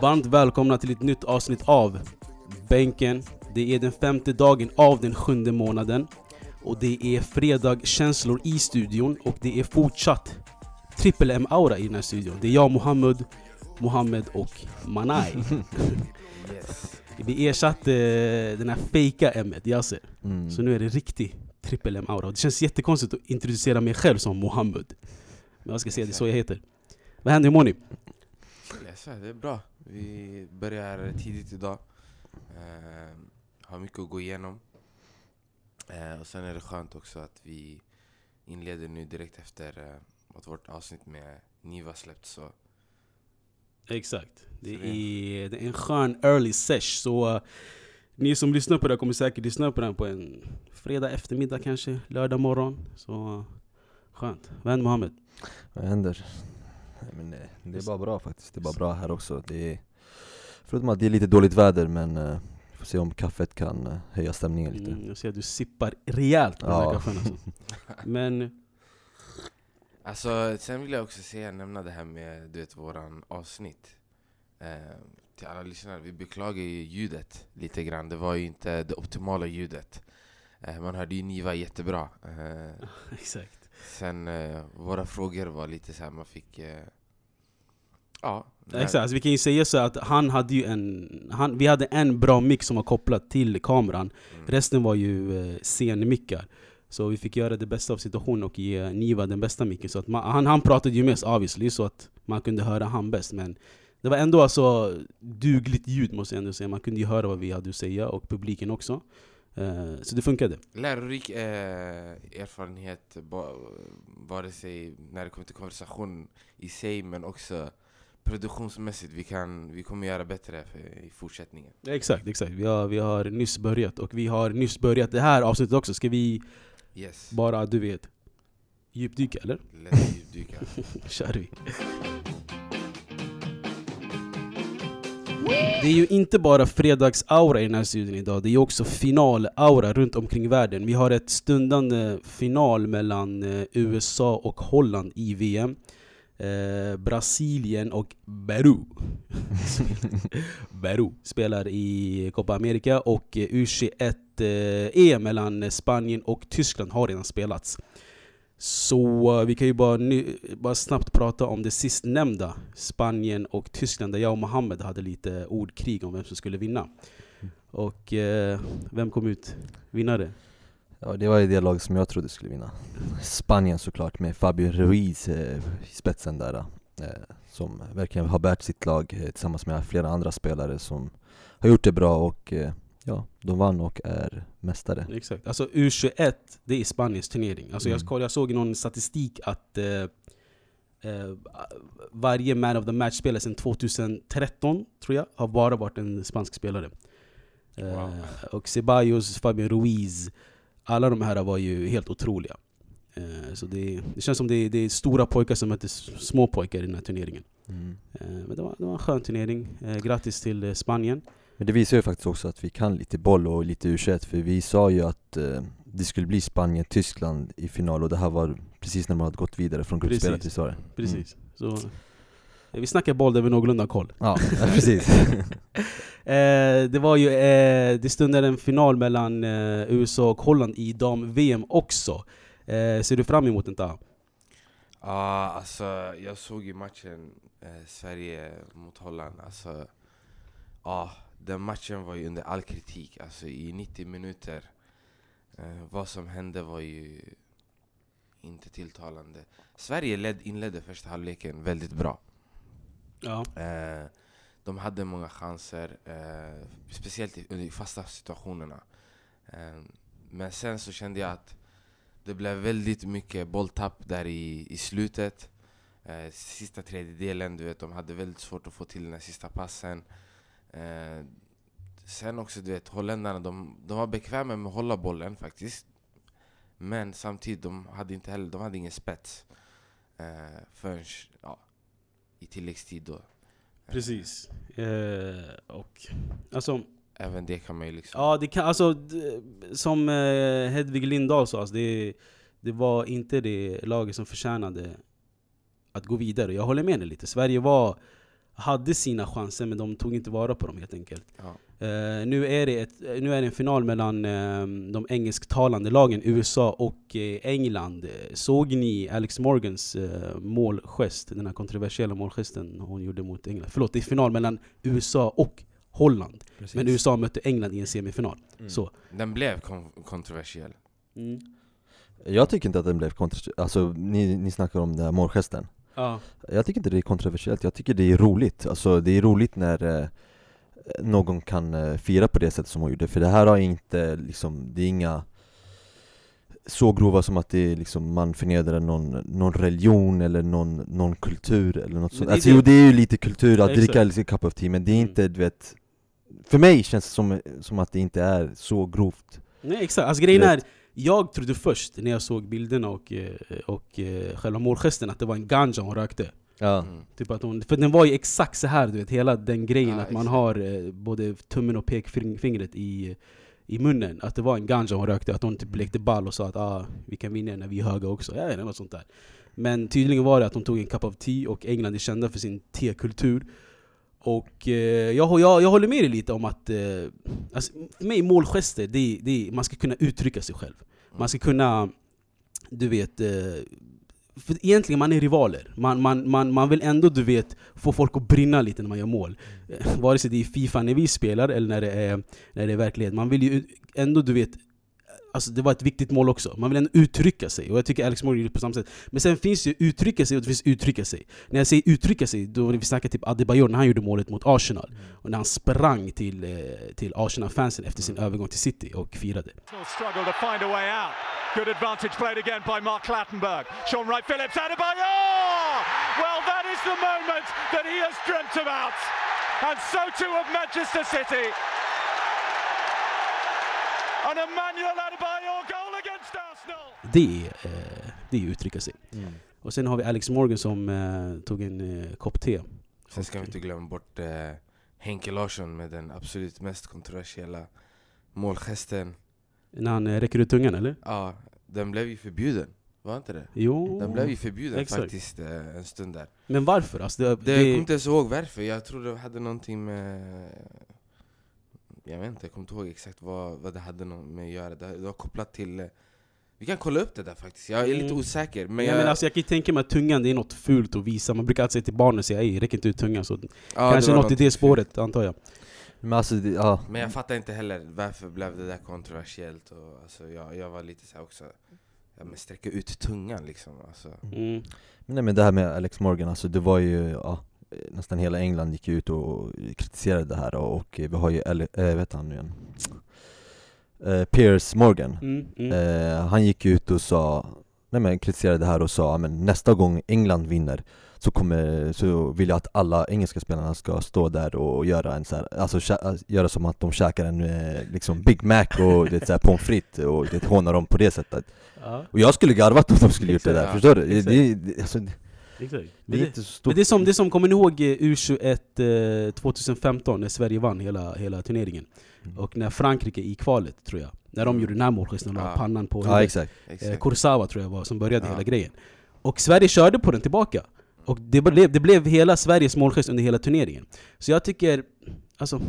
Varmt välkomna till ett nytt avsnitt av Bänken. Det är den femte dagen av den sjunde månaden. Och det är fredagskänslor i studion och det är fortsatt trippel M-aura i den här studion. Det är jag, Mohammed, Mohammed och Manai. Yes. Vi ersatte eh, den här fejka M Yasser. Mm. Så nu är det riktig trippel M-aura. Det känns jättekonstigt att introducera mig själv som Mohammed. Men jag ska säga det är så jag heter. Vad händer, hur mår ni? Det är bra. Vi börjar tidigt idag. Eh, har mycket att gå igenom. Eh, och sen är det skönt också att vi inleder nu direkt efter eh, att vårt avsnitt med Niva släppts. Så Exakt. Det Så det- är, det är en skön early sesh. Så uh, ni som lyssnar på det kommer säkert lyssna på den på en fredag eftermiddag kanske, lördag morgon. Så uh, skönt. Vad händer Mohammed? Vad händer? Nej, men det, det är bara bra faktiskt, det är bara bra här också det är, Förutom att det är lite dåligt väder men eh, vi får se om kaffet kan eh, höja stämningen lite Mm, jag ser att du sippar rejält på den här Ja. kaffen alltså. Men Alltså, sen vill jag också säga, nämna det här med du vet, våran avsnitt. Eh, till alla lyssnare, vi beklagar ju ljudet lite grann. Det var ju inte det optimala ljudet. Eh, man hörde ju Niva jättebra. Eh, exakt. Sen eh, våra frågor var lite så här, man fick... Eh, ja. Exakt, alltså, vi kan ju säga så att han hade ju en... Han, vi hade en bra mix som var kopplad till kameran. Mm. Resten var ju eh, scenmickar. Så vi fick göra det bästa av situationen och ge Niva den bästa micken. Så att man, han, han pratade ju mest obviously, så att man kunde höra han bäst. Men det var ändå alltså dugligt ljud måste jag ändå säga. Man kunde ju höra vad vi hade att säga, och publiken också. Eh, så det funkade. Lärorik eh, erfarenhet, vare sig när det kommer till konversation i sig men också produktionsmässigt. Vi, kan, vi kommer göra bättre för, i fortsättningen. Exakt, exakt. Vi har, vi har nyss börjat. Och vi har nyss börjat det här avsnittet också. Ska vi Yes, bara, du vet, djupdyka eller? lätt djupdyka. kör vi. Det är ju inte bara fredagsaura i den här studion idag, det är också finalaura runt omkring världen. Vi har ett stundande final mellan eh, USA och Holland i VM. Eh, Brasilien och Peru. Peru spelar i Copa America och eh, U21 eh, EM mellan Spanien och Tyskland har redan spelats. Så vi kan ju bara, nu, bara snabbt prata om det sistnämnda, Spanien och Tyskland, där jag och Mohammed hade lite ordkrig om vem som skulle vinna. Och eh, vem kom ut vinnare? Ja det var ju det lag som jag trodde skulle vinna Spanien såklart med Fabio Ruiz eh, i spetsen där eh, Som verkligen har bärt sitt lag eh, tillsammans med flera andra spelare som har gjort det bra och eh, ja, de vann och är mästare Exakt. Alltså U21, det är Spaniens turnering. Alltså jag, Mm. kollade, jag såg i någon statistik att eh, eh, varje man of the match-spelare sedan 2013, tror jag, har bara varit en spansk spelare. Eh, Wow. Och Ceballos, Fabian Ruiz, alla de här var ju helt otroliga. Eh, så det, det känns som det är, det är stora pojkar som möter små pojkar i den här turneringen. mm. Eh, men det var, det var en skön turnering. Eh, grattis till eh, Spanien. Men det visar ju faktiskt också att vi kan lite boll och lite U21 för vi sa ju att eh, det skulle bli Spanien-Tyskland i final och det här var precis när man hade gått vidare från gruppspelet, Precis. visst var det? Precis. Så, eh, vi snackar boll där vi någorlunda har koll. Ja, ja precis Eh, det var ju, eh, det stundade en final mellan eh, USA och Holland i dam-VM också. Eh, ser du fram emot den där? Ja, alltså jag såg ju matchen eh, Sverige mot Holland. Alltså, ja, den matchen var ju under all kritik. Alltså i 90 minuter. Eh, vad som hände var ju inte tilltalande. Sverige led, inledde första halvleken väldigt bra. Ja. Eh, de hade många chanser, eh, speciellt i, fasta situationerna. Eh, men sen så kände jag att det blev väldigt mycket bolltapp där i, i slutet. Eh, sista tredjedelen, du vet, de hade väldigt svårt att få till den här sista passen. Eh, sen också, du vet, holländarna, de, de var bekväma med att hålla bollen faktiskt. Men samtidigt, de hade inte heller, de hade ingen spets. Eh, förrän, ja, i tilläggstid då. Precis. Eh, och, alltså, Även det kan man ju liksom... ja, det kan, alltså, som eh, Hedvig Lindahl sa, alltså, det, det var inte det laget som förtjänade att gå vidare. Jag håller med dig lite. Sverige var hade sina chanser men de tog inte vara på dem helt enkelt. Ja. Eh, nu, är det ett, nu är det en final mellan eh, de engelsktalande lagen USA och eh, England. Eh, Såg ni Alex Morgans eh, målgest, den här kontroversiella målgesten hon gjorde mot England? Förlåt, det är final mellan USA och Holland. Men USA mötte England i en semifinal. Mm. Så. Den blev kon kontroversiell. Jag tycker inte att den blev kontroversiell, alltså ni, ni snackar om den här målgesten Ja. Jag tycker inte det är kontroversiellt, jag tycker det är roligt. Alltså det är roligt när eh, någon kan eh, fira på det sättet som hon gjorde. För det här har inte, liksom, det är inga så grova som att det är liksom, man förnedrar någon, någon religion eller någon, någon kultur eller något sånt. Alltså det- jo det är ju lite kultur att dricka en cup of tea men det är Mm. inte, du vet För mig känns det som, som att det inte är så grovt. Nej exakt, alltså grejen är. Jag trodde först när jag såg bilderna och, eh, och eh, själva målgesten att det var en ganja hon rökte. Ja, Mm. Typ att hon, för den var ju exakt så här du vet, hela den grejen Ja, att man exakt. har eh, både tummen och pekfingret i, i munnen. Att det var en ganja hon rökte, att hon typ lekte ball och sa att ah, vi kan vinna när vi är höga också, ja, eller något sånt där. Men tydligen var det att hon tog en cup of tea och England är kända för sin tekultur och eh, jag, jag, jag håller med dig lite om att eh, alltså, för mig målgester, det, det, man ska kunna uttrycka sig själv Man ska kunna, du vet, eh, för egentligen man är rivaler. Man, man, man, man vill ändå du vet få folk att brinna lite när man gör mål. Eh, vare sig det är Fifa när vi spelar eller när det är, när det är verklighet. Man vill ju ändå du vet Alltså det var ett viktigt mål också, man vill ändå uttrycka sig och jag tycker Alex Morgan gjorde det på samma sätt Men sen finns det ju uttrycka sig och det finns uttrycka sig När jag säger uttrycka sig, då vi snackar typ Adebayor när han gjorde målet mot Arsenal Och när han sprang till, eh, till Arsenal-fansen efter sin övergång till City och firade. Good advantage played again by Mark Clattenburg. Sean Wright Phillips, Adebayor! Well, that is the moment that he has dreamt about. And so too of Manchester City. An Emmanuel Adebayor goal against Arsenal. Det är, eh, det är uttrycka sig Och sen har vi Alex Morgan som eh, tog en eh, kopp te Sen ska vi inte glömma bort eh, Henke Larsson med den absolut mest kontroversiella målgesten. När han eh, räcker ut tungan eller? Ja, den blev ju förbjuden. Var inte det? Jo, Den blev ju förbjuden exakt. faktiskt eh, en stund där. men varför? Alltså, det, Det, jag kommer inte ens ihåg varför, jag tror det hade någonting med... Jag vet inte, jag kommer inte ihåg exakt vad, vad det hade med att göra. Det, var kopplat till... eh, Vi kan kolla upp det där faktiskt, jag är lite Mm. osäker. Men Men, jag, men alltså, jag kan ju tänka mig att tungan det är något fult att visa Man brukar alltid säga till barnen säga "Ej, räck inte ut tungan så ja, Kanske var något i det spåret antar jag Men alltså, det, ja Men jag fattar inte heller varför blev det där kontroversiellt. Och, alltså, jag, jag var lite så här också... Ja, men sträcka ut tungan liksom. Alltså. mm. Men Nej men det här med Alex Morgan, alltså det var ju, ja, nästan hela England gick ut och kritiserade det här och, vi har ju, Ale, äh, vet han nu igen? Eh, Piers Morgan, Mm, mm. eh, han gick ut och sa, nej men kritiserade det här och sa, "Ja, men nästa gång England vinner så, kommer, så vill jag att alla engelska spelarna ska stå där och göra en så här, alltså kä- göra som att de käkar en eh, liksom Big Mac och det, så här, pommes frites och det, håna dem på det sättet Ja, Och jag skulle garvat om de skulle gjort det där, förstår du? Det, det, det, det är inte så stort Men det är som, det är som kommer ni ihåg eh, U21 eh, 2015 när Sverige vann hela, hela turneringen? Mm. Och när Frankrike i kvalet tror jag När de gjorde den här målgesten och Ja. pannan på huvudet. exakt Eh, Exakt. Kursawa tror jag var som började Ja. hela grejen Och Sverige körde på den tillbaka Och det blev, det blev hela Sveriges målgest under hela turneringen Så jag tycker, alltså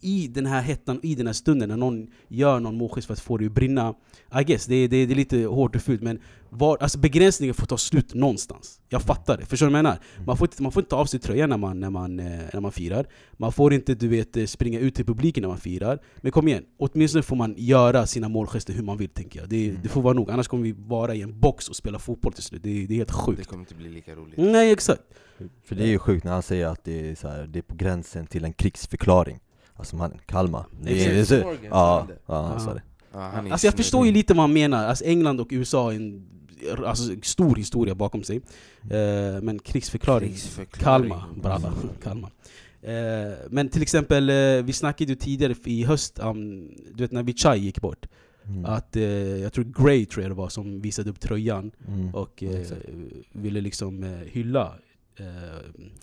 i den här hettan, i den här stunden när någon gör någon målgest för att få det att brinna I guess, det är, det det är lite hårt och fult men var, alltså begränsningen får ta slut någonstans. Jag fattar det, förstår du vad jag menar? Man får inte, man får inte ta av sig tröjan när man, när, man, eh, när man firar. Man får inte du vet, eh, springa ut till publiken när man firar. Men kom igen, åtminstone får man göra sina målgester hur man vill tänker jag. Det, Mm. det får vara nog, annars kommer vi vara i en box och spela fotboll till slut. Det, det är helt Det sjukt kommer inte bli lika roligt. Nej exakt. För det är ju sjukt när han säger att det är, så här, det är på gränsen till en krigsförklaring. Alltså man, Kalmar. Det är, det är så, Ja, det? ja han sa Ja. det. Är Alltså jag förstår ju lite vad han menar, alltså England och USA har en alltså, stor historia bakom sig eh, Men krigsförklaring, Krigsförklaring. Kalmar, brava, Kalmar eh, Men till exempel, eh, vi snackade ju tidigare i höst, um, du vet när Vichai gick bort mm. Att, eh, jag tror Gray tror jag det var som visade upp tröjan Mm. och eh, Exakt. ville liksom eh, hylla eh,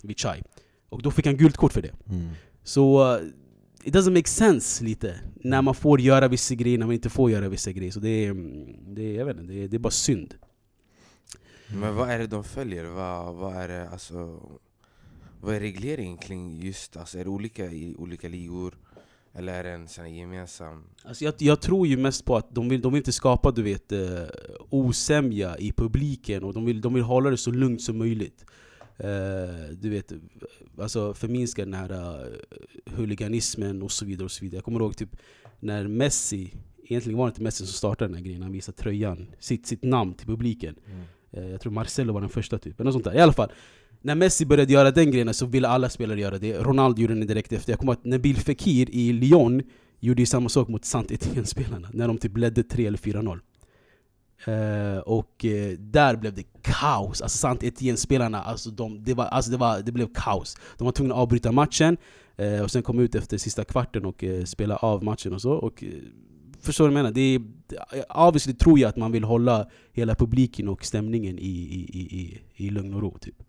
Vichai Och då fick han gult kort för det Mm. Så uh, it doesn't make sense lite när man får göra vissa grejer, när man inte får göra vissa grejer. Så det är, mm, det är, jag vet inte, det är, det är bara synd. Men vad är det de följer? Vad, vad är det alltså... vad är regleringen kring just, alltså är det olika i olika ligor? Eller är det en sån gemensam... Alltså jag, jag tror ju mest på att de vill, de vill inte skapa du vet, eh, osämja i publiken och de vill, de vill hålla det så lugnt som möjligt. Eh, du vet, alltså förminska den här uh, huliganismen och så vidare. och så vidare Jag kommer ihåg typ när Messi, egentligen var det inte Messi som startade den här grejen, han visade tröjan, sitt, sitt namn till publiken. Mm. Eh, jag tror Marcelo var den första typ, eller något sånt där. I alla fall, när Messi började göra den grejen så ville alla spelare göra det. Ronaldo gjorde det direkt efter. Jag kommer ihåg att Nabil Fekir i Lyon gjorde ju samma sak mot saint Etienne-spelarna, när de typ ledde 3 eller 4-0. Uh, eh, och uh, där blev det kaos, alltså saint Etienne-spelarna, alltså, de, det, var, alltså det, var, det blev kaos. De var tvungna att avbryta matchen, uh, och sen kom ut efter sista kvarten och spela av matchen och så. Och, förstår du vad jag menar? Det är, obviously tror jag att man vill hålla hela publiken och stämningen i, i, i, i lugn och ro. Typ.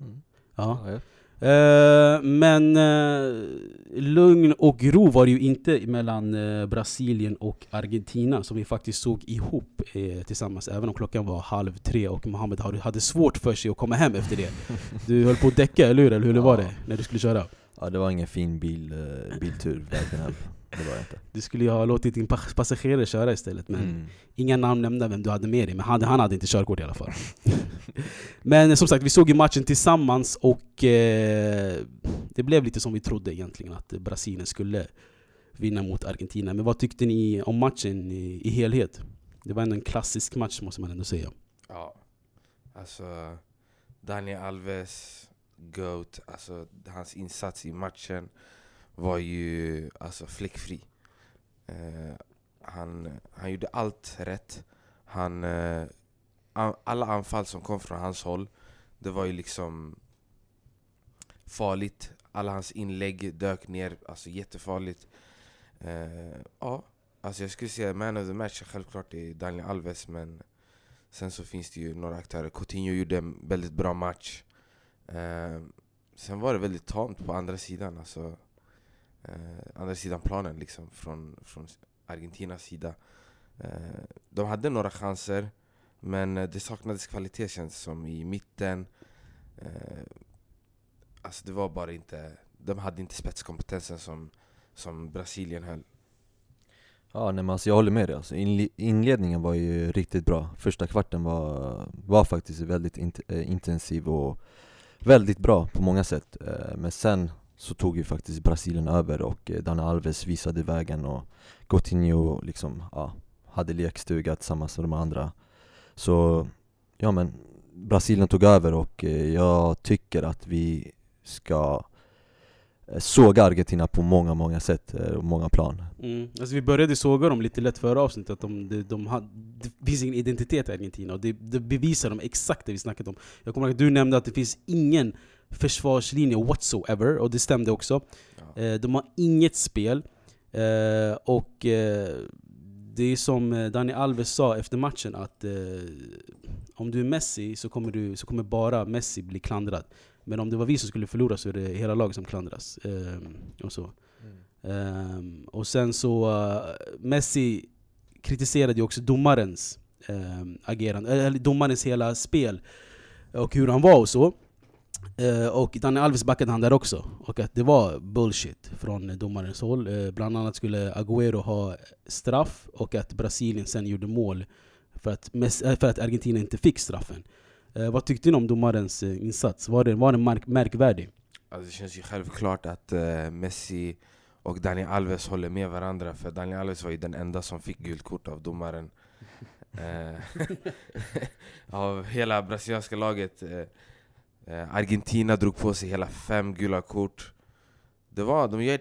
Mm. Ja. Ja, ja. Eh, men uh, lugn och ro var det ju inte mellan uh, Brasilien och Argentina som vi faktiskt såg ihop tillsammans Även om klockan var halv tre och Mohammed hade svårt för sig att komma hem efter det Du höll på att däcka, eller hur? Eller hur ja. var det när du skulle köra? Ja det var ingen fin bil, biltur vägen hem det var inte. Du skulle ju ha låtit din passagerare köra istället men mm. Inga namn nämnda vem du hade med dig, men han, han hade inte körkort i alla fall Men som sagt, vi såg ju matchen tillsammans och eh, Det blev lite som vi trodde egentligen, att Brasilien skulle vinna mot Argentina Men vad tyckte ni om matchen i, i helhet? Det var ändå en klassisk match måste man ändå säga Ja, alltså Daniel Alves, GOAT, alltså hans insats i matchen var ju alltså fläckfri. Eh, han, han gjorde allt rätt. Han, eh, alla anfall som kom från hans håll, det var ju liksom farligt. Alla hans inlägg dök ner, alltså jättefarligt. Eh, ja, alltså jag skulle säga man of the match självklart är Daniel Alves men sen så finns det ju några aktörer. Coutinho gjorde en väldigt bra match. Eh, sen var det väldigt tamt på andra sidan. Alltså, eh, andra sidan planen liksom, från, från Argentinas sida. Eh, de hade några chanser, men eh, det saknades kvalitet känns det som i mitten. Eh, alltså det var bara inte, de hade inte spetskompetensen som, som Brasilien höll. Ja nej, men alltså jag håller med dig, alltså, inledningen var ju riktigt bra Första kvarten var, var faktiskt väldigt int eh, intensiv och väldigt bra på många sätt eh, Men sen så tog ju faktiskt Brasilien över och eh, Dani Alves visade vägen och Coutinho liksom, ja, hade lekstuga tillsammans med de andra Så, ja men Brasilien tog över och eh, jag tycker att vi ska eh, såga Argentina på många, många sätt eh, och många plan. Mm. Alltså vi började såga dem lite lätt förra avsnittet, att de, de, de had, det finns ingen identitet i Argentina och det, det bevisar de exakt det vi snackat om. Jag kommer ihåg att du nämnde att det finns ingen försvarslinje whatsoever, och det stämde också. Ja. Eh, de har inget spel, eh, och eh, det är som Dani Alves sa efter matchen att om du är Messi så kommer, du, så kommer bara Messi bli klandrad. Men om det var vi som skulle förlora så är det hela laget som klandras. och, så. Mm. och sen så, Messi kritiserade ju också domarens agerande, eller domarens hela spel och hur han var och så. Uh, och Daniel Alves backade han där också, och att det var bullshit från domarens håll. Uh, bland annat skulle Agüero ha straff, och att Brasilien sen gjorde mål för att, för att Argentina inte fick straffen. Vad tyckte ni om domarens insats? Var den, var den märk märkvärdig? Alltså det känns ju självklart att Messi och Daniel Alves håller med varandra, för Daniel Alves var ju den enda som fick gult kort av domaren. av hela brasilianska laget Eh, Eh, Argentina drog på sig hela fem gula kort. Det var, de,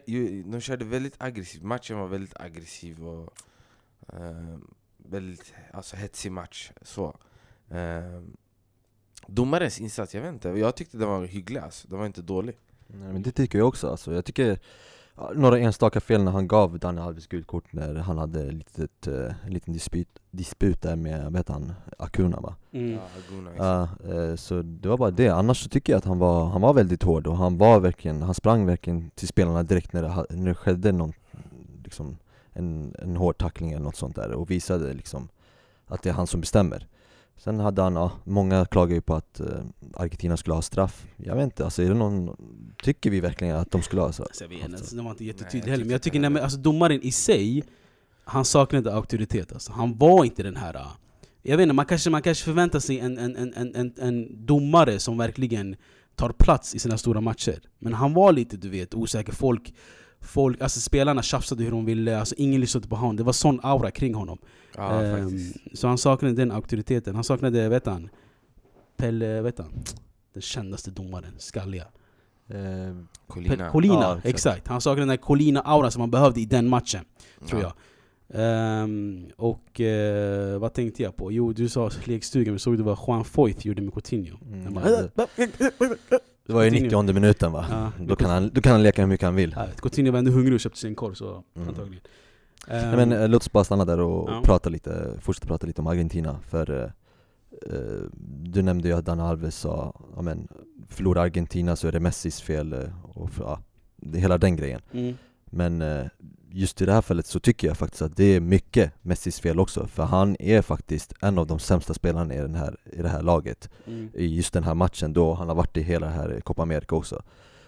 de körde väldigt aggressivt, matchen var väldigt aggressiv och eh, väldigt alltså, hetsig match. Så. Eh, domarens insats, jag vet inte, jag tyckte den var hygglig alltså. den var inte dålig. Nej, men det tycker jag också alltså. Jag tycker några enstaka fel när han gav Daniel Alves gult kort när han hade litet, uh, en liten disput, disput där med, vad heter han, Akuna va? Mm. Ja, Aguna, uh, uh, så det var bara det, annars så tycker jag att han var, han var väldigt hård och han var verkligen, han sprang verkligen till spelarna direkt när det, när det skedde någon, liksom, en, en hård tackling eller något sånt där och visade liksom att det är han som bestämmer Sen hade han, ja, många klagar ju på att eh, Argentina skulle ha straff Jag vet inte, alltså är det någon, tycker vi verkligen att de skulle ha så? Alltså, jag vet inte, alltså, det var inte Nej, jag heller, men jag tycker nej, men, alltså, domaren i sig, han saknade auktoritet alltså. Han var inte den här... äh, Jag vet inte, man kanske, man kanske förväntar sig en, en, en, en, en, en domare som verkligen tar plats i sina stora matcher. Men han var lite du vet osäker, folk, folk alltså spelarna tjafsade hur de ville, alltså ingen lyssnade på honom. Det var sån aura kring honom. Ja, Ehm, så han saknade den auktoriteten. Han saknade, vet han, Pelle, vet han, den kändaste domaren, skalliga. Eh, Colina. Pe- Colina, Ja, exakt. exakt. Han saknade den där Colina-auran som han behövde i den matchen, tror Ja. jag. Ehm, och eh, vad tänkte jag på? Jo, du sa lekstugan, men såg du vad Juan Foyth gjorde med Coutinho? Mm, bara, det var ju Coutinho. 90 minuten va? Ja. Då, kan han, då kan han leka hur mycket han vill Ja, Coutinho var ändå hungrig och köpte sig en korv, så Mm. antagligen. Nej, Ehm, men eh, låt oss bara stanna där och Ja. prata lite, fortsätta prata lite om Argentina för eh, Du nämnde ju att Dana Alves sa, ja men förlorar Argentina så är det Messis fel och för, ja, det, hela den grejen mm. Men just i det här fallet så tycker jag faktiskt att det är mycket Messis fel också För han är faktiskt en av de sämsta spelarna i, den här, i det här laget Mm. I just den här matchen då han har varit i hela det här Copa America också.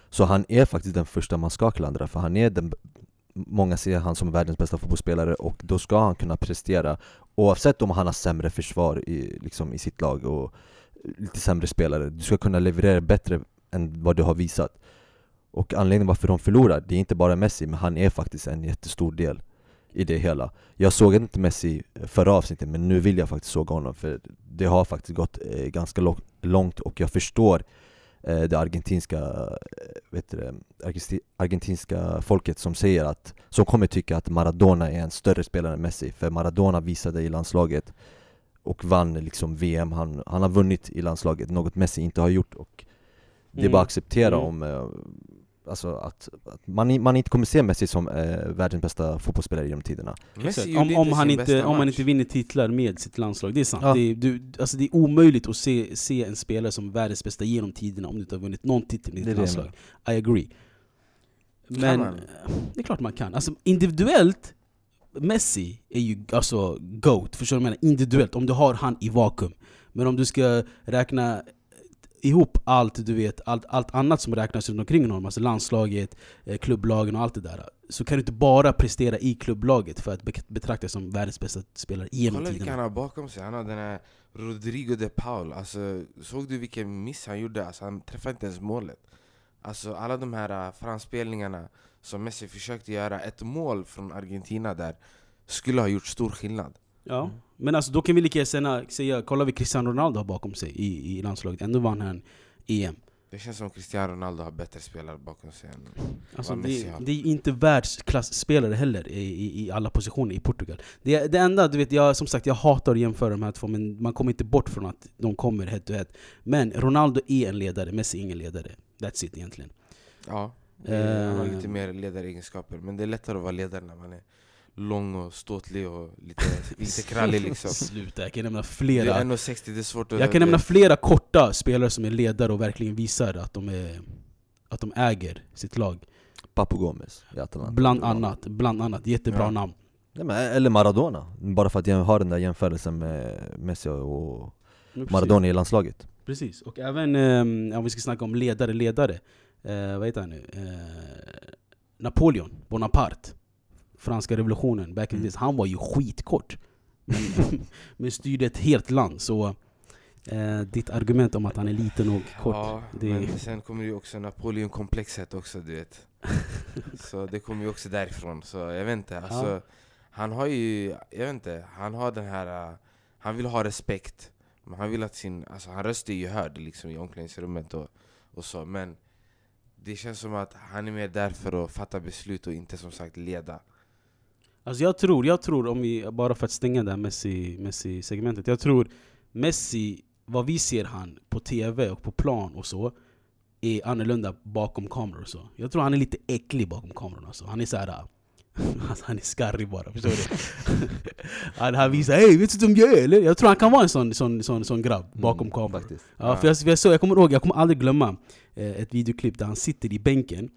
Så han är faktiskt den första man ska klandra för han är den Många ser han som världens bästa fotbollsspelare och då ska han kunna prestera Oavsett om han har sämre försvar i, liksom, i sitt lag och lite sämre spelare. Du ska kunna leverera bättre än vad du har visat Och anledningen varför de förlorar, det är inte bara Messi men han är faktiskt en jättestor del i det hela Jag såg inte Messi förra avsnittet men nu vill jag faktiskt såga honom för det har faktiskt gått eh, ganska långt och jag förstår eh, det argentinska, eh, vet du, argentinska folket som säger att, som kommer tycka att Maradona är en större spelare än Messi för Maradona visade i landslaget och vann liksom VM, han, han har vunnit i landslaget, något Messi inte har gjort och det är Mm. bara att acceptera Mm. om eh, Alltså att, att man, i- man inte kommer se Messi som eh, världens bästa fotbollsspelare genom tiderna Messi Om, om, han inte, om han inte vinner titlar med sitt landslag, det är sant. Ja. Det, är, du, alltså det är omöjligt att se, se en spelare som världens bästa genom tiderna om du inte har vunnit någon titel med ditt landslag. I agree. Men man? det är klart man kan. Alltså individuellt, Messi är ju alltså GOAT, förstår du vad jag menar? Individuellt, om du har han i vakuum. Men om du ska räkna ihop allt du vet, allt, allt annat som räknas runt omkring honom, alltså landslaget, eh, klubblagen och allt det där. Så kan du inte bara prestera i klubblaget för att be- betraktas som världens bästa spelare genom Kolla vilka tiderna. han har bakom sig, han har den här Rodrigo de Paul alltså, Såg du vilken miss han gjorde? Alltså, han träffade inte ens målet Alltså alla de här uh, framspelningarna som Messi försökte göra, ett mål från Argentina där skulle ha gjort stor skillnad Ja. Men alltså, då kan vi lika gärna säga, kolla vad Cristiano Ronaldo har bakom sig i, i landslaget. Ändå vann han EM. Det känns som Cristiano Ronaldo har bättre spelare bakom sig än Alltså, vad Messi det, har. det är inte världsklasspelare heller i, i, i alla positioner i Portugal. Det, det enda, du vet, jag, som sagt, jag hatar att jämföra de här två, men man kommer inte bort från att de kommer head to head. Men Ronaldo är en ledare, Messi är ingen ledare. That's it egentligen. Ja, han har Eh. lite mer ledaregenskaper Men det är lättare att vara ledare när man är lång och ståtlig och lite, lite krallig liksom Sluta, jag kan nämna Det flera. är 1,60, det är svårt att... Jag kan nämna flera korta spelare som är ledare och verkligen visar att de, är, att de äger sitt lag. Papu Gomez i Atalanta Bland annat, bland annat. Jättebra Ja. namn. Nej, men, eller Maradona, bara för att jag har den där jämförelsen med Messi och. Maradona i landslaget Precis, och även eh, om vi ska snacka om ledare, ledare. Eh, vad heter han nu? Eh, Napoleon Bonaparte. Franska revolutionen, back in Mm. Han var ju skitkort. Men, men styrde ett helt land. Så eh, ditt argument om att han är liten och kort. Ja, det- men sen kommer ju också Napoleon-komplexet också du vet Så det kommer ju också därifrån, så jag vet inte alltså, Ja. Han har ju, jag vet inte, han har den här uh, Han vill ha respekt men Han vill att sin, alltså han röst är ju hörd liksom i omklädningsrummet och, och så Men det känns som att han är mer där för att fatta beslut och inte som sagt leda Alltså jag tror, jag tror om vi, bara för att stänga det här Messi- Messi-segmentet. jag tror Messi, vad vi ser han på TV och på plan och så, är annorlunda bakom kameror och så. Jag tror han är lite äcklig bakom kameran alltså. Han är såhär... Alltså han är skarrig bara, förstår du? han, han visar 'Hej, vet du vem jag är eller?' Jag tror han kan vara en sån, sån, sån, sån grabb bakom Mm, kameran. faktiskt. Ja, för jag, för jag, såg, jag kommer ihåg, jag kommer aldrig glömma eh, ett videoklipp där han sitter i bänken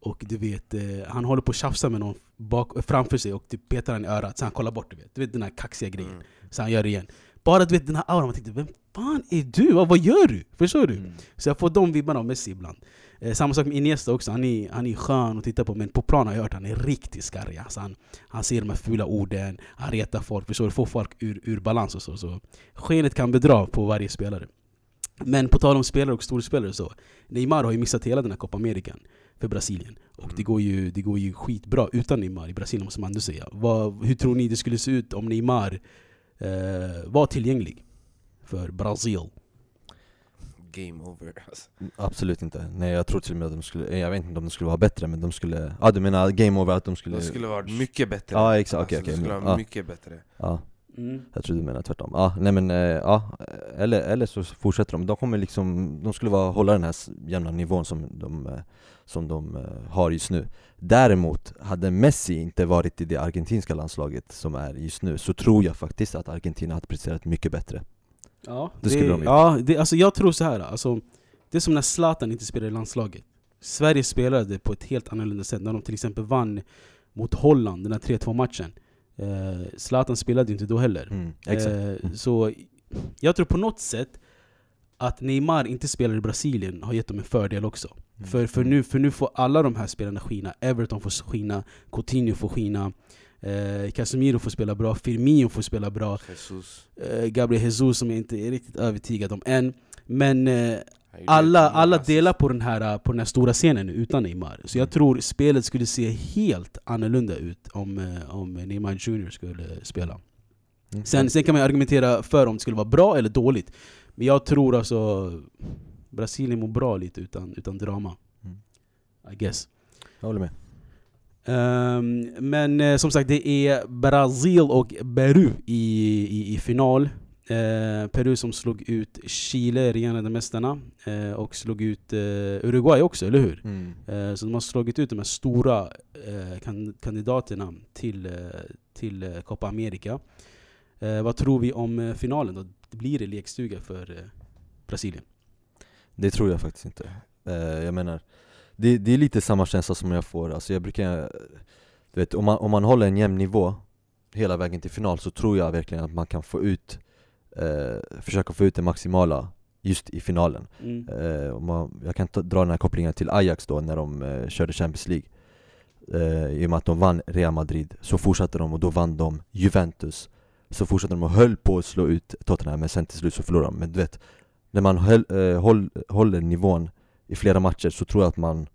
och du vet, eh, han håller på att tjafsa med någon bak, framför sig och typ petar han i örat så han kollar bort du vet. Du vet den här kaxiga grejen. Mm. Så han gör det igen. bara du vet den här auran, man tänkte vem fan är du? Vad, vad gör du? Förstår du? Mm. Så jag får de vibbarna av Messi ibland. Eh, samma sak med Iniesta också, han är, han är skön att titta på men på plan har jag hört att han är riktigt skarrig. Alltså han, han ser de här fula orden, han retar folk, förstår du? Får folk ur, ur balans och så. så. Skenet kan bedra på varje spelare. Men på tal om spelare och storspelare så, Neymar har ju missat hela den här Copa American för Brasilien. Och Mm. det går, ju, det går ju skitbra utan Neymar i Brasilien måste man ändå säga. Vad, hur tror ni det skulle se ut om Neymar eh, var tillgänglig för Brasil? Game over alltså. Absolut inte. Nej jag tror till och med att de skulle, eh, jag vet inte om de skulle vara bättre men de skulle, ja du menar game over att de skulle De skulle varit mycket bättre Ja, exakt. Okej, alltså, okej, De skulle men- vara ja. mycket bättre Ja, Mm. jag tror du menar tvärtom. Ja, nej men eh, ja, eller, eller så fortsätter de. De kommer liksom, de skulle vara, hålla den här jämna nivån som de, eh, som de eh, har just nu. Däremot, hade Messi inte varit i det argentinska landslaget som är just nu så tror jag faktiskt att Argentina hade presterat mycket bättre. Ja, Det skulle de gjort. ja det, alltså jag tror så här. Alltså, det är som när Zlatan inte spelade i landslaget. Sverige spelade på ett helt annorlunda sätt. När de till exempel vann mot Holland, den här 3-2 matchen. Eh, Zlatan spelade inte då heller. Mm, exakt. Eh, så jag tror på något sätt att Neymar inte spelar i Brasilien har gett dem en fördel också. Mm. För, för, nu, för nu får alla de här spelarna skina. Everton får skina, Coutinho får skina, eh, Casemiro får spela bra, Firmino får spela bra. Jesus Eh, Gabriel Jesus som jag inte är riktigt övertygad om än. Men eh, alla, alla delar på den, här, på den här stora scenen nu utan Neymar. Så jag Mm. tror spelet skulle se helt annorlunda ut om, eh, om Neymar Jr skulle spela. Sen, sen kan man argumentera för om det skulle vara bra eller dåligt. Men jag tror alltså Brasilien mår bra lite utan, utan drama. Mm. I guess. Jag håller med. Ehm, men eh, som sagt, det är Brasil och Peru i, i, i final. Eh, Peru som slog ut Chile, regerande mästarna, eh, och slog ut eh, Uruguay också, eller hur? Mm. Eh, så de har slagit ut de här stora eh, kan, kandidaterna till, till Copa America. Vad tror vi om finalen då? Blir det lekstuga för Brasilien? Det tror jag faktiskt inte. Eh, jag menar, det, det är lite samma känsla som jag får, alltså jag brukar, du vet, om man, om man håller en jämn nivå hela vägen till final så tror jag verkligen att man kan få ut, eh, försöka få ut det maximala just i finalen. Mm. Eh, man, jag kan ta, dra den här kopplingen till Ajax då när de eh, körde Champions League. Eh, I och med att de vann Real Madrid, så fortsatte de och då vann de Juventus. Så fortsatte de och höll på att slå ut Tottenham men sen till slut så förlorade de. Men du vet, när man höll, eh, håll, håller nivån i flera matcher så tror jag att man,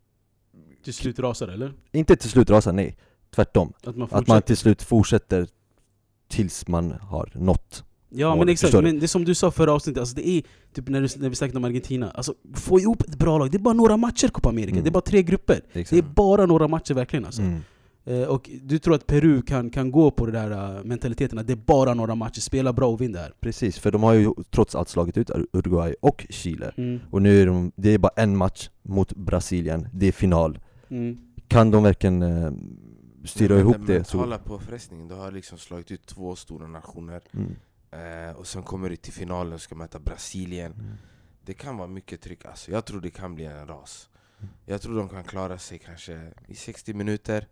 Till slut rasar eller? inte till slut rasar, nej. Tvärtom. Att man Att man till slut fortsätter tills man har nått. Ja mål, men exakt, men det som du sa förra avsnittet, alltså det är typ när, du, när vi snackade om Argentina, alltså få ihop ett bra lag, det är bara några matcher Copa America, Mm. det är bara tre grupper. Det är bara några matcher verkligen alltså. Mm. Eh, och du tror att Peru kan, kan gå på den där uh, mentaliteten att det är bara några matcher, spela bra och vinn här? Precis, för de har ju trots allt slagit ut Uruguay och Chile. Mm. Och nu är de, det är bara en match mot Brasilien, det är final. Mm. Kan de verkligen eh, styra ihop den det så... mentala påfrestningen, du har liksom slagit ut två stora nationer Mm. eh, Och sen kommer du till finalen och ska möta Brasilien Mm. Det kan vara mycket tryck alltså, jag tror det kan bli en ras Jag tror de kan klara sig kanske i 60 minuter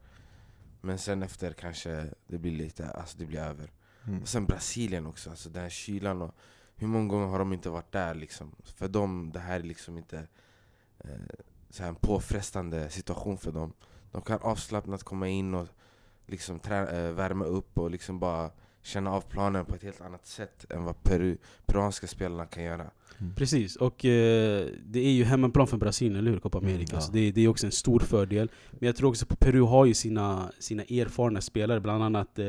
Men sen efter kanske det blir lite, alltså det blir över Mm. Och sen Brasilien också, alltså den här kylan och Hur många gånger har de inte varit där liksom? För dem, det här är liksom inte eh, så här en påfrestande situation för dem De kan avslappnat komma in och liksom trä, eh, värma upp och liksom bara känna av planen på ett helt annat sätt än vad Peru, peruanska spelarna kan göra Precis, och eh, det är ju hemmaplan för Brasilien, eller hur? Copa Mm, America. ja. Så det, det är också en stor fördel. Men jag tror också att Peru har ju sina, sina erfarna spelare, bland annat eh,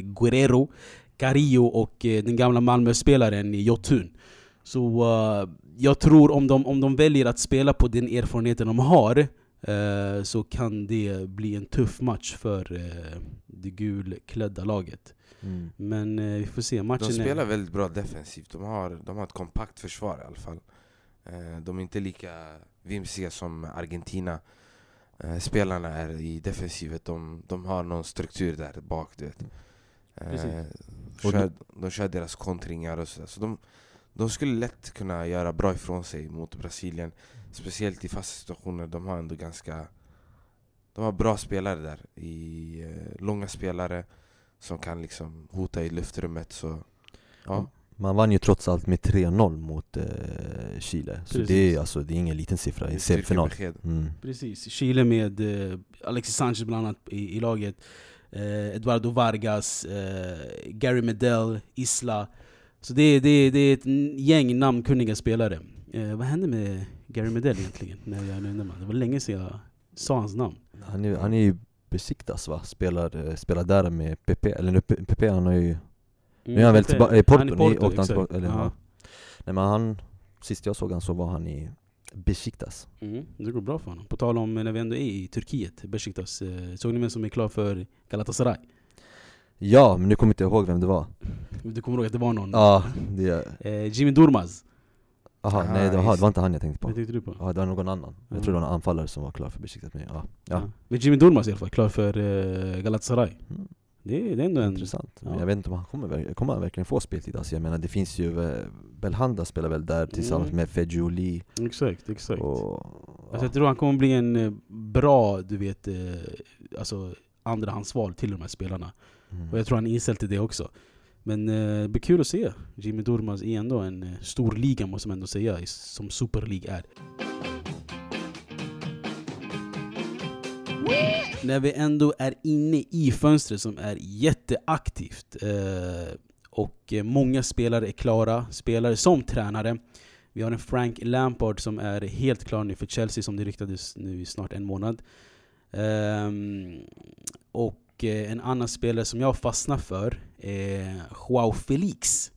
Guerrero, Carillo och eh, den gamla Malmö-spelaren Jotun. Så eh, jag tror om de, om de väljer att spela på den erfarenheten de har eh, så kan det bli en tuff match för eh, det gulklädda laget. Mm. Men eh, vi får se, matchen De spelar är... väldigt bra defensivt, de har, de har ett kompakt försvar i alla fall. Eh, De är inte lika vimsiga som Argentina. Eh, Spelarna är i defensivet, de, de har någon struktur där bak du vet. Eh. Och kör, De kör deras kontringar och sådär. Så de, de skulle lätt kunna göra bra ifrån sig mot Brasilien. Speciellt i fasta situationer, de har ändå ganska De har bra spelare där, i, eh, långa spelare som kan liksom hota i luftrummet så ja. Man vann ju trots allt med 3-0 mot eh, Chile, så Precis. det är, alltså, det är ingen liten siffra i Det är semifinal. Mm. Precis, Chile med eh, Alexis Sanchez bland annat i, i laget eh, Eduardo Vargas, eh, Gary Medell, Isla Så det, det, det är ett gäng namnkunniga spelare eh, Vad hände med Gary Medell egentligen? När jag nämnde man? Det var länge sedan jag sa hans namn Han, är, han är ju Besiktas va? Spelar, eh, spelar där med PP, eller nu, PP han har ju Nu är han väl tillbaka i Porto, Han är ni Porto, åkte han eller, ja. Nej men han, sist jag såg han så var han i Besiktas Mm, det går bra för honom. På tal om när vi ändå är i Turkiet, Besiktas. Eh, såg ni vem som är klar för Galatasaray? Ja, men nu kommer inte jag ihåg vem det var Du kommer ihåg att det var någon? Ja, det, Eh, Jimmy Durmaz. Aha, Ah, nej det var, just det var inte han jag tänkte på Vad tänkte du på? Ja, det var någon annan. Jag Ja. tror det var en anfallare som var klar för Besiktas men ja, ja. Men Jimmy Durmaz i alla fall, klar för eh, Galatasaray. Mm. Det, är- det är ändå en... Intressant. Men ja. jag vet inte om han kommer, kommer han verkligen få speltid alltså, Jag menar det finns ju, eh, Belhanda spelar väl där tillsammans Mm. med Fejouli Exakt, exakt. och... Alltså, jag tror han kommer bli en eh, bra, du vet, eh, alltså andrahandsval till de här spelarna. mm. Och jag tror han är inställd till det också. Men eh, det blir kul att se. Jimmy Durmaz är ändå en eh, stor liga måste man ändå säga, som Super League är. När vi ändå är inne i fönstret som är jätteaktivt eh, och eh, många spelare är klara, spelare som tränare. Vi har en Frank Lampard som är helt klar nu för Chelsea som det ryktades nu i snart en månad. Ehm, och eh, en annan spelare som jag fastnar för är Joao Felix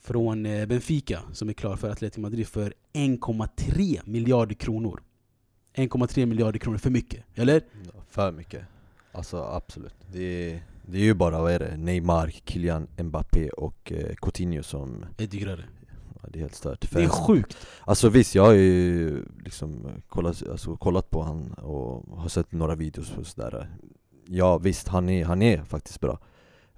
från eh, Benfica som är klar för Atletico Madrid för 1,3 miljarder kronor. 1,3 miljarder kronor för mycket, eller? Ja, För mycket. Alltså absolut. Det är, det är ju bara, vad är det? Neymar, Kylian Mbappé och eh, Coutinho som... Är dyrare. Ja, det är helt stört. Det är sjukt! Alltså visst, jag har ju liksom kollat, alltså, kollat på han och har sett några videos och sådär Ja visst, han är, han är faktiskt bra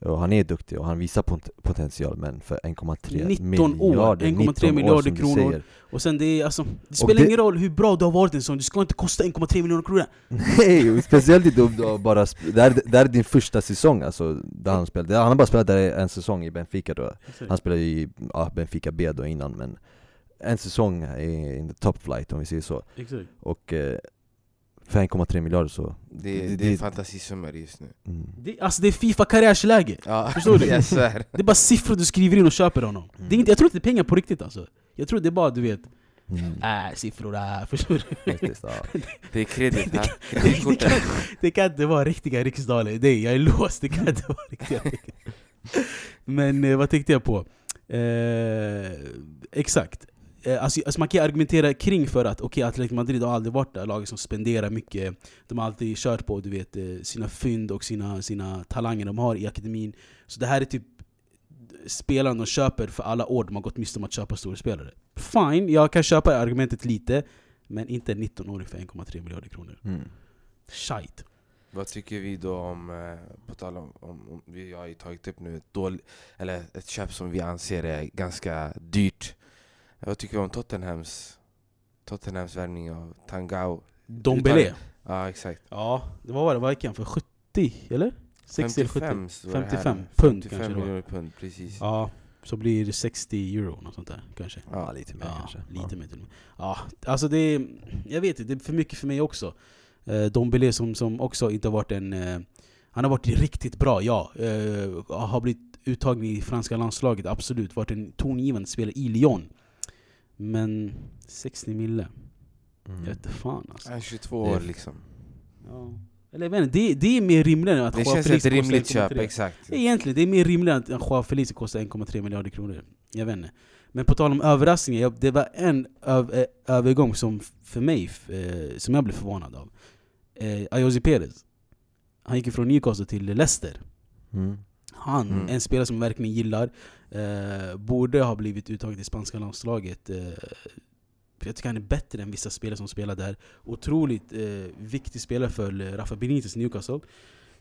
och han är duktig och han visar pot- potential men för 1,3 19 år, miljarder, 1,3 19 år, miljarder du kronor. Och sen det är alltså, det spelar det- ingen roll hur bra du har varit en sån, det ska inte kosta 1,3 miljoner kronor! Nej, speciellt inte om du bara det, här, det här är din första säsong alltså, där han spelade, han har bara spelat där en säsong i Benfica då Han spelade i ja, Benfica B då innan men en säsong i in the top flight om vi säger så Exakt. Och eh, för 1,3 miljarder så Det, Det- det är det- fantasisummor just nu mm. Det, alltså det är Fifa-karriärsläge! ja, Förstår du? Jag svär Det är bara siffror du skriver in och köper honom. Mm. Det är inte, jag tror inte det är pengar på riktigt alltså. Jag tror det är bara du vet, Mm. äh, siffror, äh, förstår du? Faktiskt, ja. Det är kredit här, Det kreditkortet kan, det kan inte vara riktiga riksdaler, det jag är låst, det kan inte vara riktiga Men eh, vad tänkte jag på? Eh, exakt. Eh, alltså, alltså man kan ju argumentera kring för att okej, Atletico Madrid har aldrig varit det laget som spenderar mycket. De har alltid kört på du vet, eh, sina fynd och sina, sina talanger de har i akademin. Så det här är typ spelaren de köper för alla år de har gått miste om att köpa stora spelare. Fine, jag kan köpa argumentet lite, men inte en 19-åring för 1,3 miljarder kronor. Mm. Shite. Vad tycker vi då om, eh, på tal om, om, om vi har ju tagit upp nu ett, dål, eller ett köp som vi anser är ganska dyrt Vad tycker vi om Tottenhams, Tottenhams värvning av Tangao? Dombele. Ja exakt Ja, det var vad det var gick han för 70 eller? 60 eller 70? 55 står det här. 55 pund 55 kanske miljoner pund, precis Ja, så blir det 60 euro något sånt där kanske. Ja, lite mer Ja, kanske lite ja. mer till och med. Ja, alltså det är, jag vet inte, det är för mycket för mig också. Eh, Dombele som, som också inte har varit en... Eh, han har varit riktigt bra, ja. Eh, har blivit uttagen i franska landslaget, absolut. Varit en tongivande spelare i Lyon. Men 60 mille, Mm. jag vet inte fan alltså. Han är 22 Det är- år liksom Ja. Eller jag vet inte, det, det är mer rimligt än att Det Joao känns Felix ett kostar rimligt köp, 1,3. exakt Egentligen, det är mer rimligt att Joao Felix kostar 1,3 miljarder kronor. Jag vet inte. Men på tal om överraskningar, jag, det var en öv, eh, övergång som för mig, eh, som jag blev förvånad av. Eh, Ayozi Perez. Han gick från Newcastle till Leicester. Mm. Han, Mm. en spelare som jag verkligen gillar, eh, borde ha blivit uttagen till spanska landslaget. Eh, jag tycker han är bättre än vissa spelare som spelar där. Otroligt eh, viktig spelare för eh, Rafa Benitez Newcastle.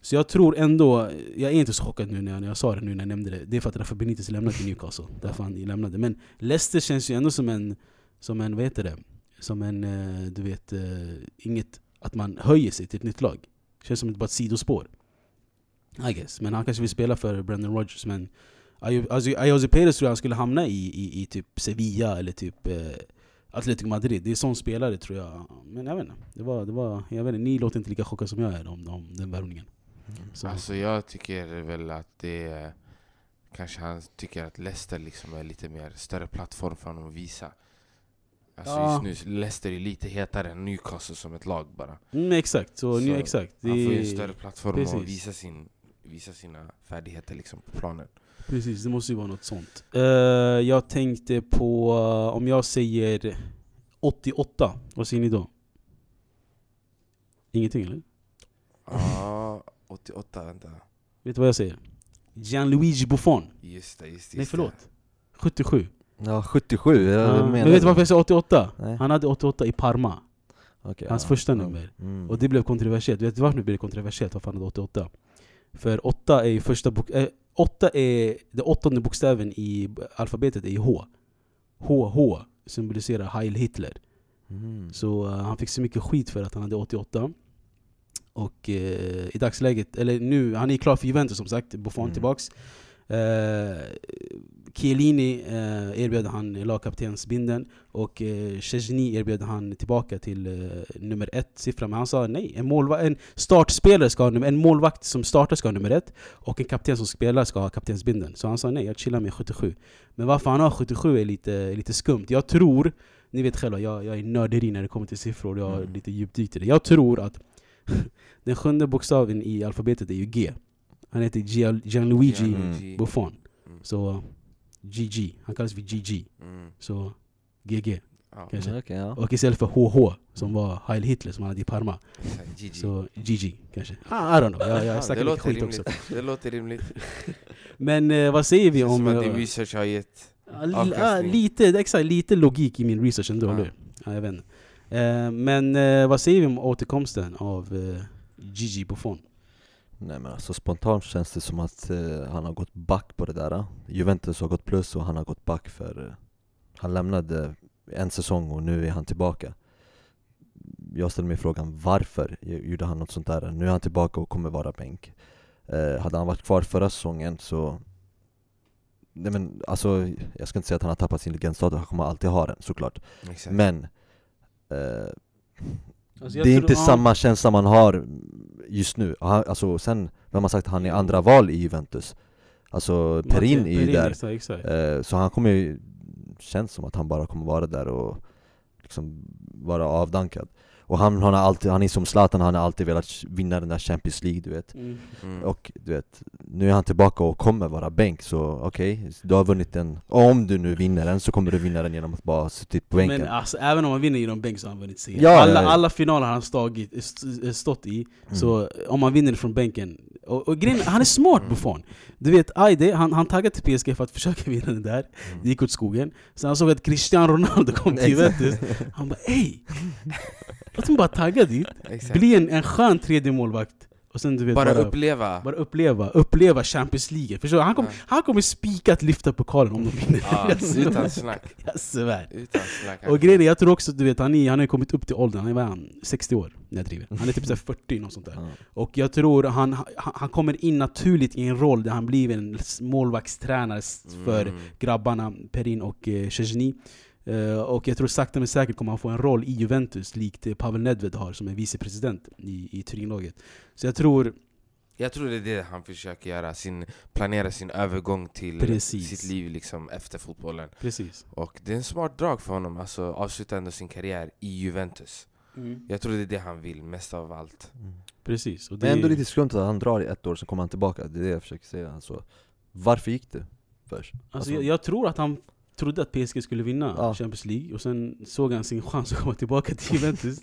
Så jag tror ändå, jag är inte så chockad nu när jag, när jag sa det nu när jag nämnde det. Det är för att Rafa Benitez lämnade till Newcastle. Därför han lämnade. Men Leicester känns ju ändå som en, som en vad heter det? Som en, eh, du vet, eh, inget att man höjer sig till ett nytt lag. Känns som ett, bara ett sidospår. I guess. Men han kanske vill spela för Brendan Rodgers. Men Ayoze Perez tror jag skulle hamna i, i, i typ Sevilla eller typ eh, Atletico Madrid. Det är sån spelare tror jag. Men jag vet inte. Det var, det var, jag vet inte ni låter inte lika chockade som jag är om, om den värvningen. Så, Alltså jag tycker väl att det är... Kanske han tycker att Leicester liksom är lite mer större plattform för honom att visa. Alltså Ja. just nu, Leicester är lite hetare än Newcastle som ett lag bara. mm, exakt, så, Så exakt. Han får ju en större plattform precis. att visa, sin, visa sina färdigheter liksom på planen. Precis, det måste ju vara något sånt. Eh, jag tänkte på, eh, om jag säger 88, vad säger ni då? Ingenting eller? Ja, 88, vänta. Vet du vad jag säger? Gianluigi Buffon. Just det, just det. Nej förlåt. 77. Ja, 77, jag Ja, menar men vet du varför jag säger 88? Nej. Han hade 88 i Parma. Okej, Hans ja. första nummer. Mm. Och det blev kontroversiellt. Vet du varför det blev kontroversiellt? Varför han hade 88? För 8 är ju första bok... Eh, 8 är... Den åttonde bokstäven i alfabetet är H. H, H symboliserar Heil Hitler. Mm. Så eh, han fick så mycket skit för att han hade 88. Och eh, i dagsläget, eller nu, han är klar för Juventus som sagt, Buffon Mm. tillbaks. Eh, Chiellini eh, erbjöd han lagkaptensbindeln och eh, Szczesny erbjöd han tillbaka till eh, nummer ett siffra. Men han sa nej, en, målva- en startspelare ska ha nummer, en målvakt som startar ska ha nummer ett och en kapten som spelar ska ha kaptensbindeln. Så han sa nej, jag chillar med 77. Men varför han har 77 är lite, lite skumt. Jag tror, ni vet själva, jag, jag är nörderi när det kommer till siffror, jag har Mm. lite djupdykt i det. Jag tror att den sjunde bokstaven i alfabetet är ju G. Han heter Gian- Gianluigi Gianluigi. Buffon. Mm. Så GG, han kallas för GG. Mm. Så GG Ja, kanske. Okej, ja. Och istället för HH som var Heil Hitler som han hade i Parma. GG. Så GG kanske. Ah, I don't know, jag, jag Ja, snackar låter skit också. Det låter rimligt. Men eh, vad säger vi om... som att din eh, research har gett... Ja, lite, exakt, lite logik i min research ändå, Ja. eller ja, jag vet inte. Eh, Men eh, vad säger vi om återkomsten av eh, Gigi Buffon? Nej men alltså spontant känns det som att eh, han har gått back på det där Juventus har gått plus och han har gått back för eh, Han lämnade en säsong och nu är han tillbaka Jag ställer mig frågan varför gjorde han något sånt där? Nu är han tillbaka och kommer vara bänk eh, Hade han varit kvar förra säsongen så Nej men alltså, jag ska inte säga att han har tappat sin legendstatus, han kommer alltid ha den såklart Exakt. Men eh, Alltså, det är inte ja. samma känsla man har just nu. Han, alltså, sen, vem har sagt att han är andra val i Juventus? Alltså Perin är ju Perin, där, Exakt, exakt. eh, så han kommer ju, känns som att han bara kommer vara där och liksom vara avdankad. Och han, han, har alltid, han är som Zlatan, han har alltid velat vinna den där Champions League du vet. Mm. Mm. Och du vet, nu är han tillbaka och kommer vara bänk, så okej, du har vunnit den. Om du nu vinner den så kommer du vinna den genom att bara sitta på bänken. Men alltså, även om man vinner genom bänk så har han vunnit serien. Ja, alla, ja, ja. alla finaler han har stagit, st- stått i, Mm. så om man vinner från bänken och, och grejen, han är smart Buffon! Du vet, Aide, han, han taggade till PSG för att försöka vinna den där, det gick åt skogen Sen han såg att Cristiano Ronaldo kom till. Juventus, han bara ey! Låt mig bara tagga dit, bli en, en skön tredje målvakt och sen du vet Bara, bara, uppleva. bara uppleva, uppleva Champions League Förstår du? Han, kom, Ja. han kommer spikat lyfta pokalen om de vinner Ja, utan snack. jag svär Utan snack. och grejen är, jag tror också du vet, han, är, han har kommit upp till åldern, han är vad han? 60 år? när jag driver. Han är typ så här 40, något sånt där. Ja. Och jag tror han, han, han kommer in naturligt i en roll där han blir en målvaktstränare för Mm. grabbarna Perin och eh. Eh, och jag tror sakta men säkert kommer han få en roll i Juventus likt eh, Pavel Nedved har som är vicepresident i, i Turinlaget. Så jag tror, Jag tror det är det han försöker göra, sin, planera sin övergång till Precis. sitt liv liksom efter fotbollen. precis. Och det är en smart drag för honom, alltså avsluta ändå sin karriär i Juventus. Jag tror det är det han vill, mest av allt. Mm. Precis. Och Det är ändå lite skumt att han drar i ett år, sen kommer han tillbaka, det är det jag försöker säga alltså, Varför gick det först? Alltså, jag, jag tror att han trodde att PSG skulle vinna Ja. Champions League och sen såg han sin chans att komma tillbaka till Juventus.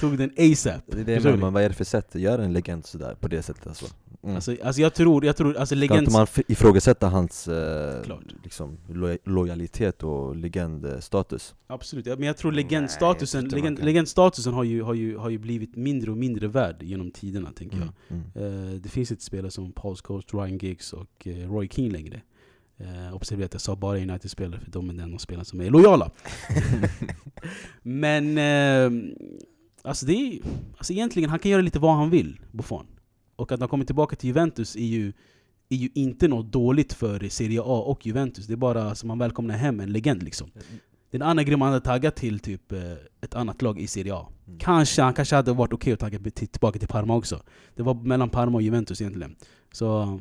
Tog den ASAP. Det är det jag menar, vad är det för sätt att göra en legend sådär, på det sättet alltså? Mm. Alltså, alltså jag tror, jag tror, alltså Ska legend... inte man ifrågasätta hans eh, liksom, lo- lojalitet och legendstatus? Absolut, ja, men jag tror Nej, legendstatusen, jag man legend, legendstatusen har, ju, har, ju, har ju blivit mindre och mindre värd genom tiderna tänker jag. Mm. Mm. Eh, det finns inte spelare som Paul Scholes, Ryan Giggs och eh, Roy Keane längre. Uh, observera att jag sa bara United-spelare, för de är den av spelarna som är lojala. Men eh, alltså det är, alltså egentligen, han kan göra lite vad han vill, Buffon. Och att han kommer tillbaka till Juventus är ju är ju inte något dåligt för Serie A och Juventus. Det är bara som man välkomnar hem en legend liksom. Det är en annan grej man hade taggat till typ eh, ett annat lag i Serie A. Mm. Kanske, han kanske hade varit okej att tagga till- tillbaka till Parma också. Det var mellan Parma och Juventus egentligen. Så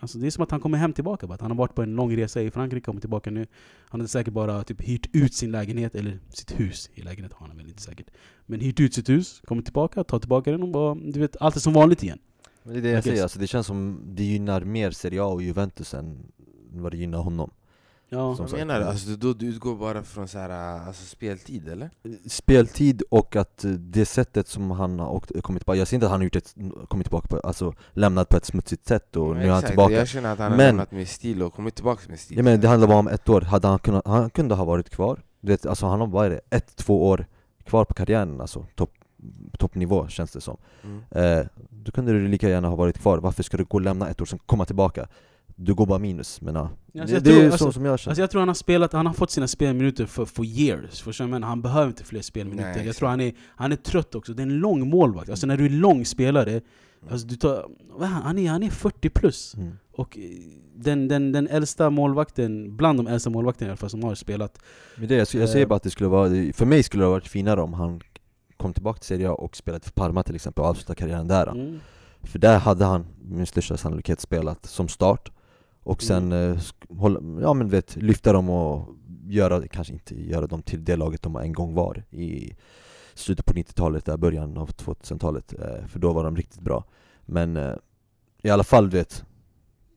alltså det är som att han kommer hem tillbaka. Bara. Han har varit på en lång resa i Frankrike, kommer tillbaka nu. Han hade säkert bara typ hyrt ut sin lägenhet, eller sitt hus. I lägenhet har han väl inte säkert. Men hyrt ut sitt hus, kommer tillbaka, tar tillbaka den och bara, du vet, allt är som vanligt igen. Men det är det jag guess. säger, alltså det känns som det gynnar mer Serie A och Juventus än vad det gynnar honom Ja. Som Vad menar du? Alltså, du, du utgår bara från så här, alltså, speltid eller? Speltid och att eh, det sättet som han har åkt, kommit tillbaka, jag ser inte att han har gjort ett, kommit tillbaka på, alltså lämnat på ett smutsigt sätt och nu är han tillbaka Jag känner att han har Men- lämnat med stil och kommit tillbaka med stil Jag menar det handlar bara om ett år, hade han kunnat, han kunde ha varit kvar du vet, alltså han har, det, ett, två år kvar på karriären alltså, topp toppnivå känns det som Mm. eh, Då kunde du lika gärna ha varit kvar, varför ska du gå och lämna ett år, sen komma tillbaka? Du går bara minus men ja. Alltså det, jag det tror- är så alltså- som jag känner Alltså jag tror han har spelat, han har fått sina spelminuter för, for years, förstår du? men han behöver inte fler spelminuter. Nej, jag exakt. tror han är, han är trött också, det är en lång målvakt. Alltså när du är lång spelare, alltså du tar, han? Är, han är 40 plus. mm. Och eh, den, den, den äldsta målvakten, bland de äldsta målvakterna i alla fall som har spelat. Men det, jag, jag säger bara att det skulle vara, för mig skulle det ha varit finare om han kom tillbaka till Serie A och spelade för Parma till exempel och avslutade karriären där Mm. För där hade han med största sannolikhet spelat som start Och sen Mm. eh, hålla, ja men vet, lyfta dem och göra, kanske inte göra dem till det laget de en gång var i slutet på 90-talet, där början av 2000-talet eh, För då var de riktigt bra Men eh, i alla fall vet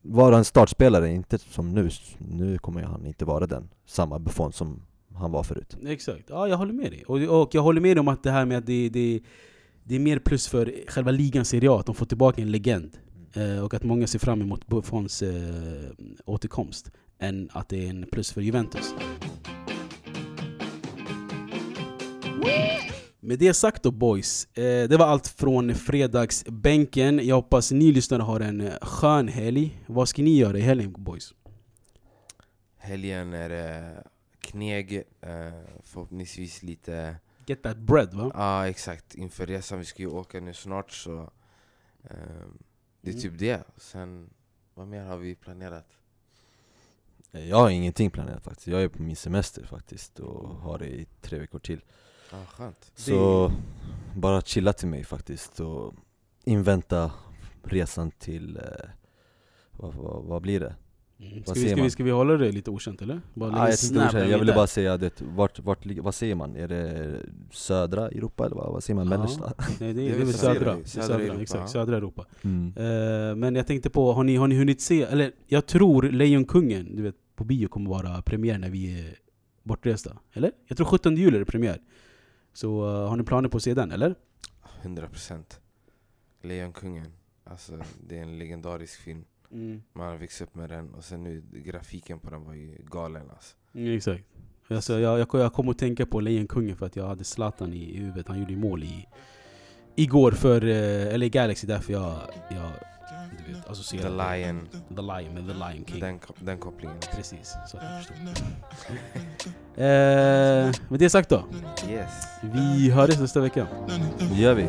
vara en startspelare, inte som nu, nu kommer han inte vara den samma Buffon som han var förut Exakt, ja jag håller med dig. Och, och jag håller med dig om att det här med att det, det, det är mer plus för själva ligan Serie A, att de får tillbaka en legend. Eh, och att många ser fram emot Buffons eh, återkomst. Än att det är en plus för Juventus. Med det sagt då boys, eh, det var allt från fredagsbänken. Jag hoppas ni lyssnare har en skön helg. Vad ska ni göra i helgen boys? Helgen är det kneg, förhoppningsvis lite Get that bread va? Ja exakt, inför resan, vi ska ju åka nu snart så ehm, Det är Mm. typ det, sen vad mer har vi planerat? Eh, Jag har ingenting planerat faktiskt, jag är på min semester faktiskt och har det i tre veckor till Ja skönt Så bara chilla till mig faktiskt och invänta resan till, eh, vad, vad, vad blir det? Mm. Ska, vi, ska, vi, ska vi hålla det lite okänt eller? Bara Ah, jag, här jag ville bara säga det, vart, vart, vad säger man? Är det södra Europa eller vad, vad säger man? Ja. Mellersta? Nej, det, är- Det är södra- södra, södra Europa, exakt, södra Europa. Mm. Eh, men jag tänkte på, har ni, har ni hunnit se, eller jag tror Lejonkungen, du vet, på bio kommer vara premiär när vi är bortresta. Eller? Jag tror 17 juli är det premiär. Så eh, har ni planer på att se den, eller? 100% Lejonkungen, alltså det är en legendarisk film Man har växt upp med den och sen nu, grafiken på den var ju galen alltså. Mm, exakt. Alltså, jag, jag, jag kom att tänka på Lejonkungen för att jag hade Zlatan i huvudet, han gjorde ju mål i Igår för, eh, eller i Galaxy, därför jag, jag du vet, The associerar Lion, The Lion med The Lion King den, den kopplingen Precis, så att ni förstår. eh, med det sagt då, Yes vi hörs nästa vecka. Det gör vi.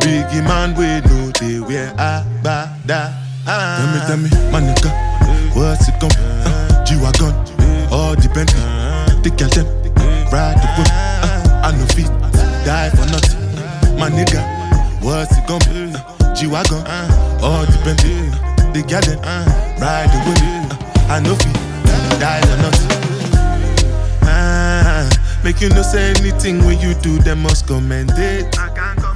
Biggie man, we know they wear a ba da. Tell me, tell me, my nigga, what's it gon' uh, G-Wagon, all depend. The girl them, ride the whip. Uh, I no fit, die for nothing. My nigga, what's it gon' be? Uh, G-Wagon, all depend. The girl them, ride the whip. Uh, I no fit, die for nothing. Ah, make you no say anything when you do, them must commend it. I can't